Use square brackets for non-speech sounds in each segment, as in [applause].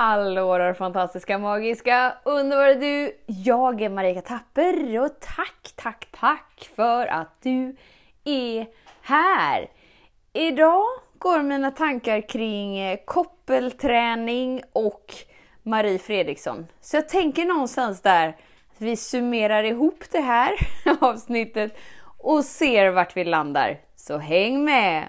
Hallå där fantastiska, magiska, underbara du! Jag är Marika Tapper och tack, tack, tack för att du är här! Idag går mina tankar kring eh, koppelträning och Marie Fredriksson. Så jag tänker någonstans där att vi summerar ihop det här [laughs] avsnittet och ser vart vi landar. Så häng med!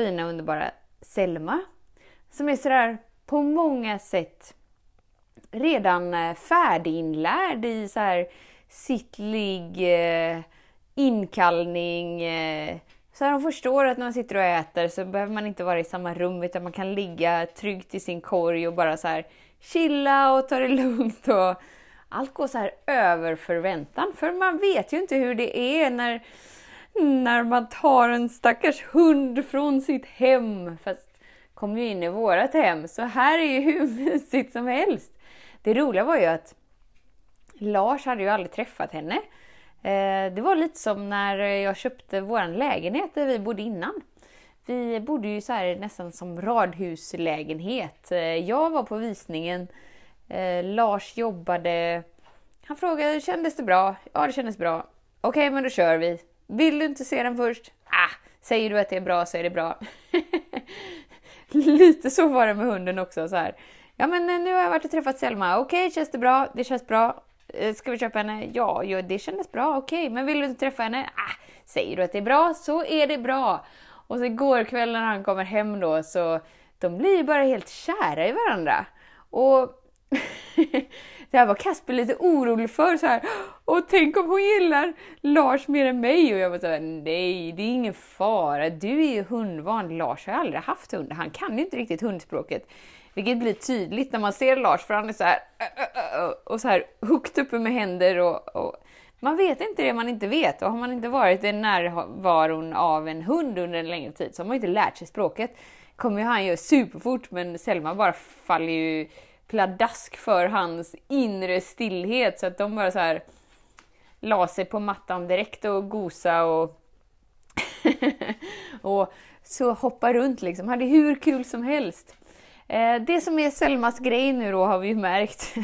fina underbara Selma som är sådär på många sätt redan eh, färdiginlärd i så här sittlig eh, inkallning. Eh, så här, hon förstår att när man sitter och äter så behöver man inte vara i samma rum utan man kan ligga tryggt i sin korg och bara så här chilla och ta det [laughs] lugnt. Och allt går så här över förväntan för man vet ju inte hur det är när när man tar en stackars hund från sitt hem. Fast kom ju in i vårat hem, så här är ju [laughs] hur mysigt som helst. Det roliga var ju att Lars hade ju aldrig träffat henne. Eh, det var lite som när jag köpte vår lägenhet där vi bodde innan. Vi bodde ju så här nästan som radhuslägenhet. Eh, jag var på visningen, eh, Lars jobbade. Han frågade, kändes det bra? Ja, det kändes bra. Okej, okay, men då kör vi. Vill du inte se den först? Ah, säger du att det är bra så är det bra. [laughs] Lite så var det med hunden också. Så här. Ja, men eh, nu har jag varit och träffat Selma. Okej, okay, känns det bra? Det känns bra. Eh, ska vi köpa henne? Ja, ja det kändes bra. Okej, okay. men vill du inte träffa henne? Ah, säger du att det är bra så är det bra. Och så igår kväll när han kommer hem då så de blir ju bara helt kära i varandra. Och [laughs] det här var Kasper lite orolig för. Så här, och tänk om hon gillar Lars mer än mig? Och jag var så här, nej, det är ingen fara. Du är ju hundvan. Lars har aldrig haft hund. Han kan ju inte riktigt hundspråket. Vilket blir tydligt när man ser Lars, för han är så här och så här högt uppe med händer och, och man vet inte det man inte vet och har man inte varit i närvaron av en hund under en längre tid så har man inte lärt sig språket. kommer ju han göra superfort men Selma bara faller ju pladask för hans inre stillhet så att de bara så här la sig på mattan direkt och gosa och, [laughs] och så hoppa runt liksom. Hade hur kul som helst. Eh, det som är Selmas grej nu då har vi ju märkt.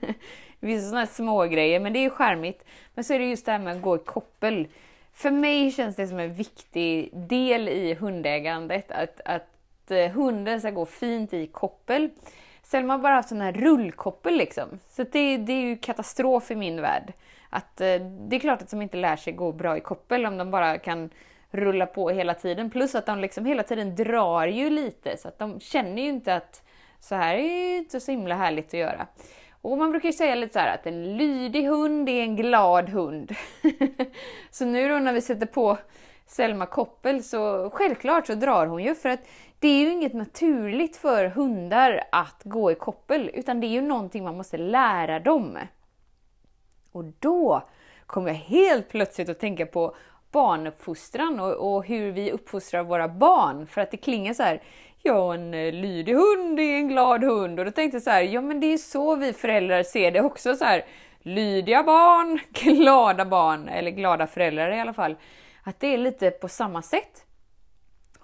[laughs] Vissa sådana här små grejer men det är ju charmigt. Men så är det just det här med att gå i koppel. För mig känns det som en viktig del i hundägandet att, att eh, hunden ska gå fint i koppel. Selma har bara haft sån här rullkoppel liksom. Så det, det är ju katastrof i min värld. Att, eh, det är klart att de inte lär sig gå bra i koppel om de bara kan rulla på hela tiden. Plus att de liksom hela tiden drar ju lite så att de känner ju inte att så här är inte så himla härligt att göra. Och man brukar ju säga lite så här att en lydig hund är en glad hund. [laughs] så nu då när vi sätter på Selma koppel så självklart så drar hon ju för att det är ju inget naturligt för hundar att gå i koppel, utan det är ju någonting man måste lära dem. Och då kommer jag helt plötsligt att tänka på barnuppfostran och, och hur vi uppfostrar våra barn. För att det klingar så här, ja en eh, lydig hund är en glad hund. Och då tänkte jag så här, ja men det är så vi föräldrar ser det också så här. Lydiga barn, [laughs] glada barn, eller glada föräldrar i alla fall. Att det är lite på samma sätt.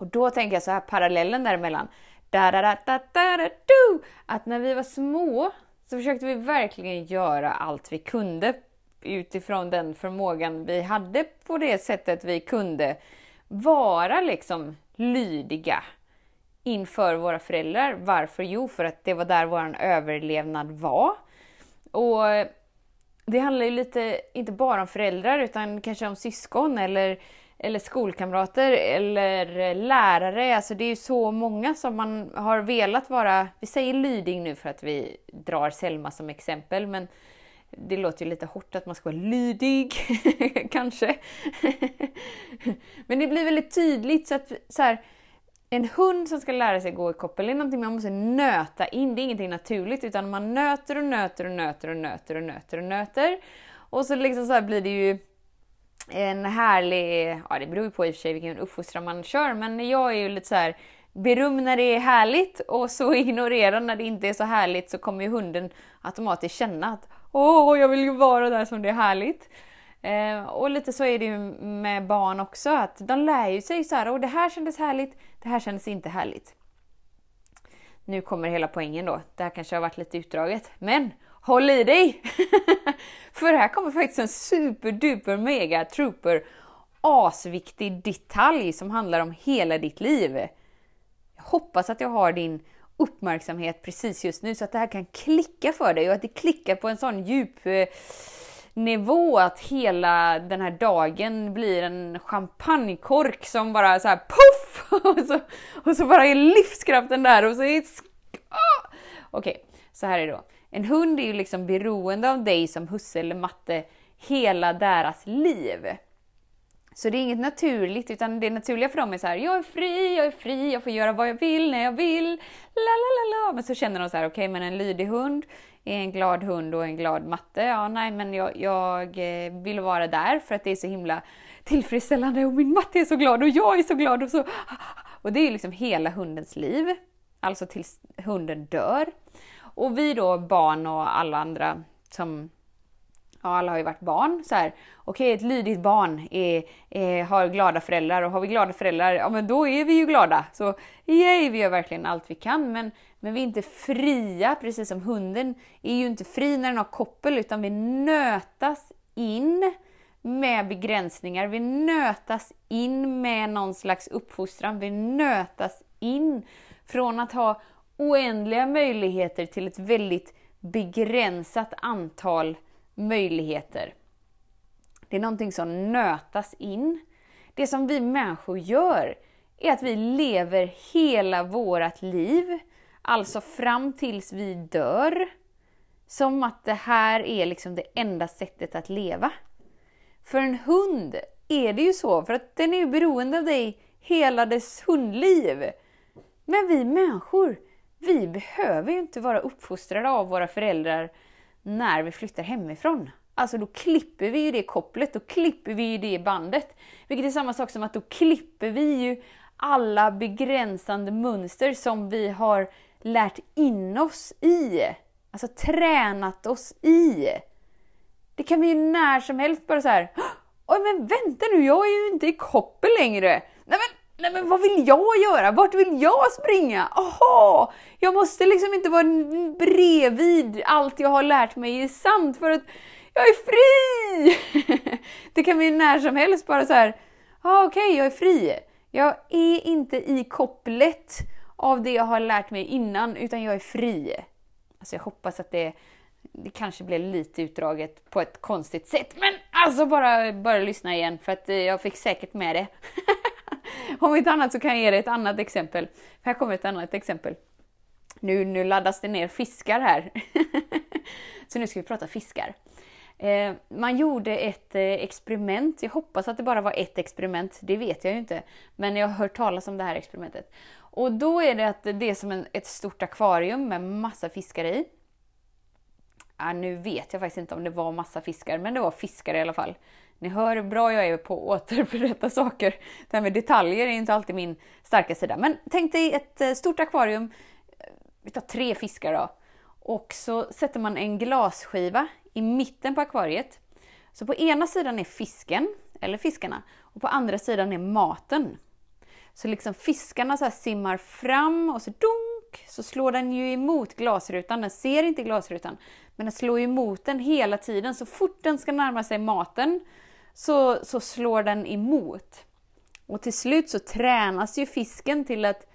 Och då tänker jag så här, parallellen däremellan. Da, da, da, da, da, da, do. Att när vi var små så försökte vi verkligen göra allt vi kunde utifrån den förmågan vi hade på det sättet vi kunde vara liksom lydiga inför våra föräldrar. Varför? Jo, för att det var där vår överlevnad var. Och det handlar ju lite, inte bara om föräldrar, utan kanske om syskon eller eller skolkamrater eller lärare. Alltså det är ju så många som man har velat vara, vi säger lydig nu för att vi drar Selma som exempel, men det låter ju lite hårt att man ska vara lydig, [laughs] kanske. men det blir väldigt tydligt så att så här, en hund som ska lära sig gå i koppel är någonting man måste nöta in. Det är ingenting naturligt utan man nöter och nöter och nöter och nöter och nöter och nöter. Och så liksom så blir det ju en härlig, ja det beror ju på i och för sig vilken uppfostran man kör, men jag är ju lite så här beröm när det är härligt och så [laughs] ignorera när det inte är så härligt så kommer ju hunden automatiskt känna att åh, jag vill ju vara där som det är härligt. Eh, och lite så är det ju med barn också, att de lär ju sig så här, och det här kändes härligt, det här kändes inte härligt. Nu kommer hela poängen då, det här kanske har varit lite utdraget, men håll i dig! [laughs] För här kommer faktiskt en superduper mega trooper asviktig detalj som handlar om hela ditt liv. Jag hoppas att jag har din uppmärksamhet precis just nu så att det här kan klicka för dig och att det klickar på en sån djup eh, nivå att hela den här dagen blir en champagnekork som bara så här puff! [laughs] Och så, och så bara är livskraften där och så är... Ah! Okej, okay, så här är det då. En hund är ju liksom beroende av dig som husse eller matte hela deras liv. Så det är inget naturligt, utan det naturliga för dem är så här, jag är fri, jag är fri, jag får göra vad jag vill när jag vill, la la la la. Men så känner de så här, okej okay, men en lydig hund är en glad hund och en glad matte. Ja, nej, men jag, jag eh, vill vara där för att det är så himla tillfredsställande och min matte är så glad och jag är så glad och så. Och det är liksom hela hundens liv, alltså tills hunden dör. Och vi då barn och alla andra som Ja, alla har ju varit barn. Så här, okej, ett lydigt barn är, är, har glada föräldrar och har vi glada föräldrar, ja men då är vi ju glada. Så yay, vi gör verkligen allt vi kan. Men, men vi är inte fria, precis som hunden är ju inte fri när den har koppel, utan vi nötas in med begränsningar. Vi nötas in med någon slags uppfostran. Vi nötas in från att ha oändliga möjligheter till ett väldigt begränsat antal möjligheter. Det är någonting som nötas in. Det som vi människor gör är att vi lever hela vårt liv, alltså fram tills vi dör, som att det här är liksom det enda sättet att leva. För en hund är det ju så, för att den är ju beroende av dig hela dess hundliv. Men vi människor, vi behöver ju inte vara uppfostrade av våra föräldrar när vi flyttar hemifrån. Alltså då klipper vi ju det kopplet, då klipper vi ju det bandet. Vilket är samma sak som att då klipper vi ju alla begränsande mönster som vi har lärt in oss i. Alltså tränat oss i. Det kan vi ju när som helst bara så här. Oj men vänta nu, jag är ju inte i koppel längre. Nej men Nej men vad vill jag göra? Vart vill jag springa? Aha! Jag måste liksom inte vara bredvid allt jag har lärt mig är sant för att jag är fri! [laughs] det kan bli när som helst bara så här. Ah, Okej, okay, jag är fri. Jag är inte i kopplet av det jag har lärt mig innan, utan jag är fri. Alltså jag hoppas att det, det kanske blev lite utdraget på ett konstigt sätt, men alltså bara, bara lyssna igen för att eh, jag fick säkert med det. [laughs] [laughs] Om inte annat så kan jag ge dig ett annat exempel. Här kommer ett annat exempel. Nu, nu laddas det ner fiskar här. [laughs] så nu ska vi prata fiskar. Eh, man gjorde ett eh, experiment, jag hoppas att det bara var ett experiment, det vet jag ju inte. Men jag har hört talas om det här experimentet. Och då är det att det är som en, ett stort akvarium med massa fiskar i. Ja, nu vet jag faktiskt inte om det var massa fiskar, men det var fiskar i alla fall. Ni hör hur bra jag är på att återberätta saker. Det här med detaljer är inte alltid min starka sida. Men tänk dig ett eh, stort akvarium, eh, vi tar tre fiskar då. Och så sätter man en glasskiva i mitten på akvariet. Så på ena sidan är fisken, eller fiskarna, och på andra sidan är maten. Så liksom fiskarna så simmar fram och så dunk, så slår den ju emot glasrutan. Den ser inte glasrutan, men den slår emot den hela tiden. Så fort den ska närma sig maten så, så slår den emot. Och till slut så tränas ju fisken till att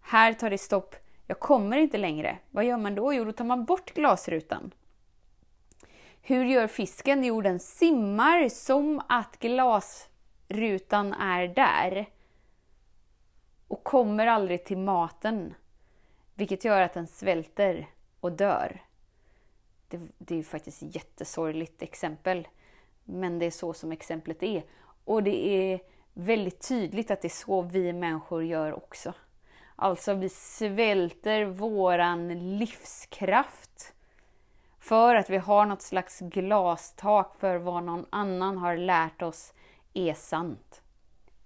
här tar det stopp, jag kommer inte längre. Vad gör man då? Jo, då tar man bort glasrutan. Hur gör fisken? Jo, den simmar som att glasrutan är där och kommer aldrig till maten, vilket gör att den svälter och dör. Det, det är faktiskt ett jättesorgligt exempel. Men det är så som exemplet är. Och det är väldigt tydligt att det är så vi människor gör också. Alltså vi svälter våran livskraft för att vi har något slags glastak för vad någon annan har lärt oss är sant.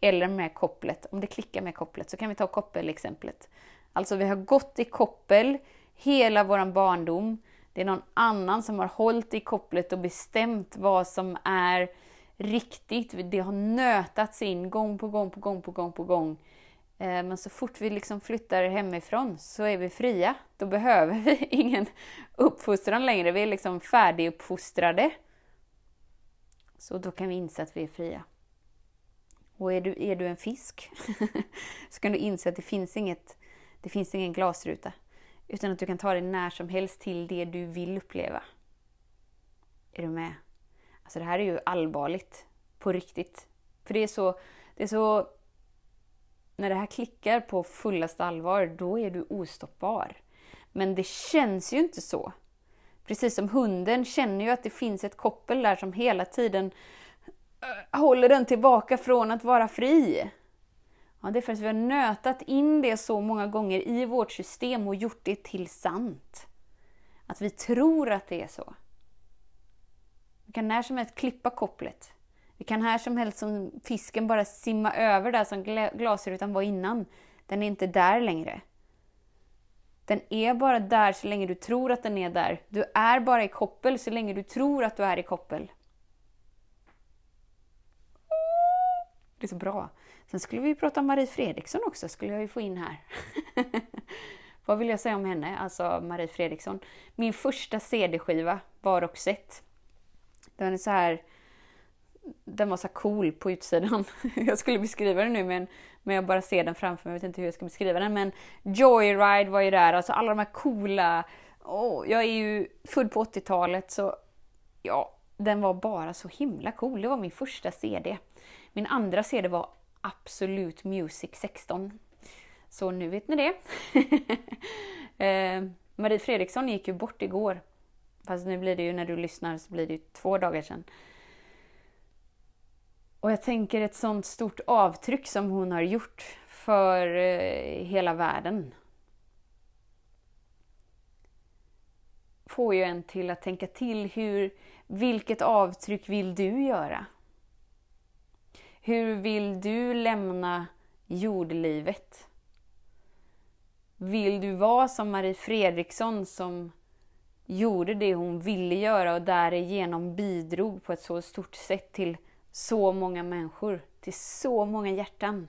Eller med kopplet, om det klickar med kopplet så kan vi ta koppelexemplet. Alltså vi har gått i koppel hela våran barndom. Det är någon annan som har hållit i kopplet och bestämt vad som är riktigt. Det har nötats in gång på gång på gång på gång på gång. Eh, men så fort vi liksom flyttar hemifrån så är vi fria. Då behöver vi [laughs] ingen uppfostran längre. Vi är liksom färdiguppfostrade. Så då kan vi inse att vi är fria. Och är du, är du en fisk [laughs] så kan du inse att det finns, inget, det finns ingen glasruta. Utan att du kan ta dig när som helst till det du vill uppleva. Är du med? Alltså det här är ju allvarligt. På riktigt. För det är så, det är så när det här klickar på fullaste allvar, då är du ostoppbar. Men det känns ju inte så. Precis som hunden känner ju att det finns ett koppel där som hela tiden äh, håller den tillbaka från att vara fri. Ja, det är för att vi har nötat in det så många gånger i vårt system och gjort det till sant. Att vi tror att det är så. Vi kan när som helst klippa kopplet. Vi kan här som helst som fisken bara simma över där som glasrutan var innan. Den är inte där längre. Den är bara där så länge du tror att den är där. Du är bara i koppel så länge du tror att du är i koppel. Det är så bra. Sen skulle vi prata om Marie Fredriksson också, skulle jag ju få in här. [laughs] Vad vill jag säga om henne, alltså Marie Fredriksson? Min första CD-skiva var Roxette. Den är så här den var så cool på utsidan. [laughs] Jag skulle beskriva den nu men, men jag bara ser den framför mig, jag vet inte hur jag ska beskriva den. Men Joyride var ju där, alltså alla de här coola... Oh, jag är ju född på 80-talet så ja, den var bara så himla cool. Det var min första CD. Min andra CD var Absolute Music 16. Så nu vet ni det. [laughs] eh, Marie Fredriksson gick ju bort igår. Fast nu blir det ju när du lyssnar så blir det ju två dagar sedan. Och jag tänker ett sånt stort avtryck som hon har gjort för eh, hela världen. Får ju en till att tänka till hur, vilket avtryck vill du göra? Hur vill du lämna jordlivet? Vill du vara som Marie Fredriksson som gjorde det hon ville göra och därigenom bidrog på ett så stort sätt till så många människor, till så många hjärtan?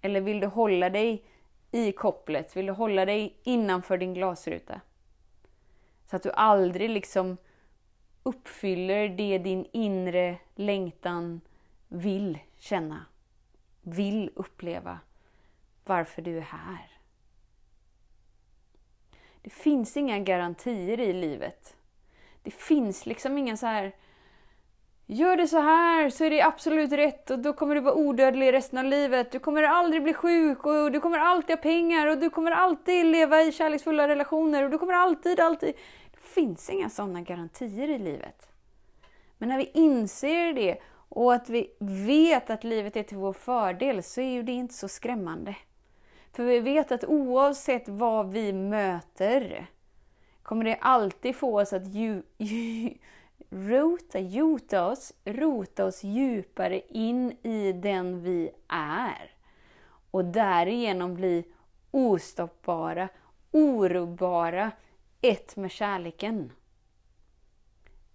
Eller vill du hålla dig i kopplet? Vill du hålla dig innanför din glasruta? Så att du aldrig liksom uppfyller det din inre längtan vill känna, vill uppleva, varför du är här. Det finns inga garantier i livet. Det finns liksom ingen så här Gör det så här så är det absolut rätt och då kommer du vara odödlig resten av livet. Du kommer aldrig bli sjuk och du kommer alltid ha pengar och du kommer alltid leva i kärleksfulla relationer och du kommer alltid, alltid... Det finns inga sådana garantier i livet. Men när vi inser det och att vi vet att livet är till vår fördel så är ju det inte så skrämmande. För vi vet att oavsett vad vi möter kommer det alltid få oss att ju, ju, rota, juta oss, rota oss djupare in i den vi är. Och därigenom bli ostoppbara, orubbbara, ett med kärleken.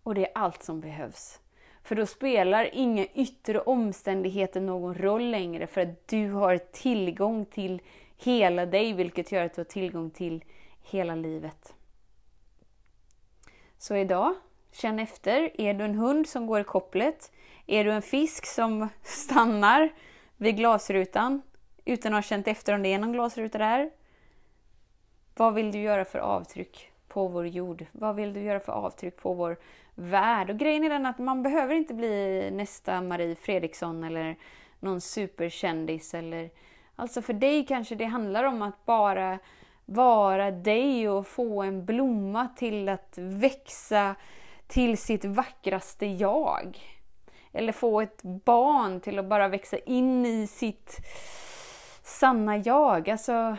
Och det är allt som behövs. För då spelar inga yttre omständigheter någon roll längre för att du har tillgång till hela dig, vilket gör att du har tillgång till hela livet. Så idag, känn efter. Är du en hund som går i kopplet? Är du en fisk som stannar vid glasrutan utan att ha känt efter om det är någon glasruta där? Vad vill du göra för avtryck på vår jord? Vad vill du göra för avtryck på vår värld? Och grejen är den att man behöver inte bli nästa Marie Fredriksson eller någon superkändis eller Alltså för dig kanske det handlar om att bara vara dig och få en blomma till att växa till sitt vackraste jag. Eller få ett barn till att bara växa in i sitt sanna jag. Alltså,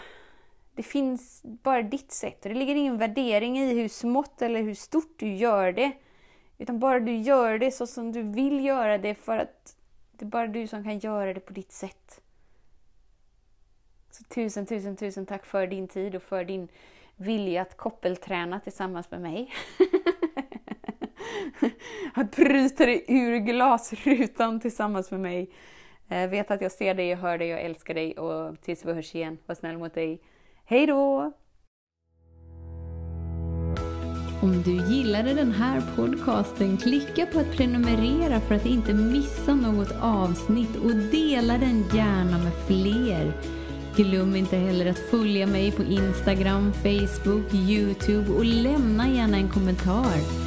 det finns bara ditt sätt. Det ligger ingen värdering i hur smått eller hur stort du gör det. Utan bara du gör det så som du vill göra det för att det är bara du som kan göra det på ditt sätt. Så tusen, tusen, tusen tack för din tid och för din vilja att koppelträna tillsammans med mig. [laughs] att bryta dig ur glasrutan tillsammans med mig. Eh, vet att jag ser dig, jag hör dig, jag älskar dig och tills vi hörs igen, var snäll mot dig. Hej då! Om du gillade den här podcasten, klicka på att prenumerera för att inte missa något avsnitt och dela den gärna med fler. Glöm inte heller att följa mig på Instagram, Facebook, Youtube och lämna gärna en kommentar.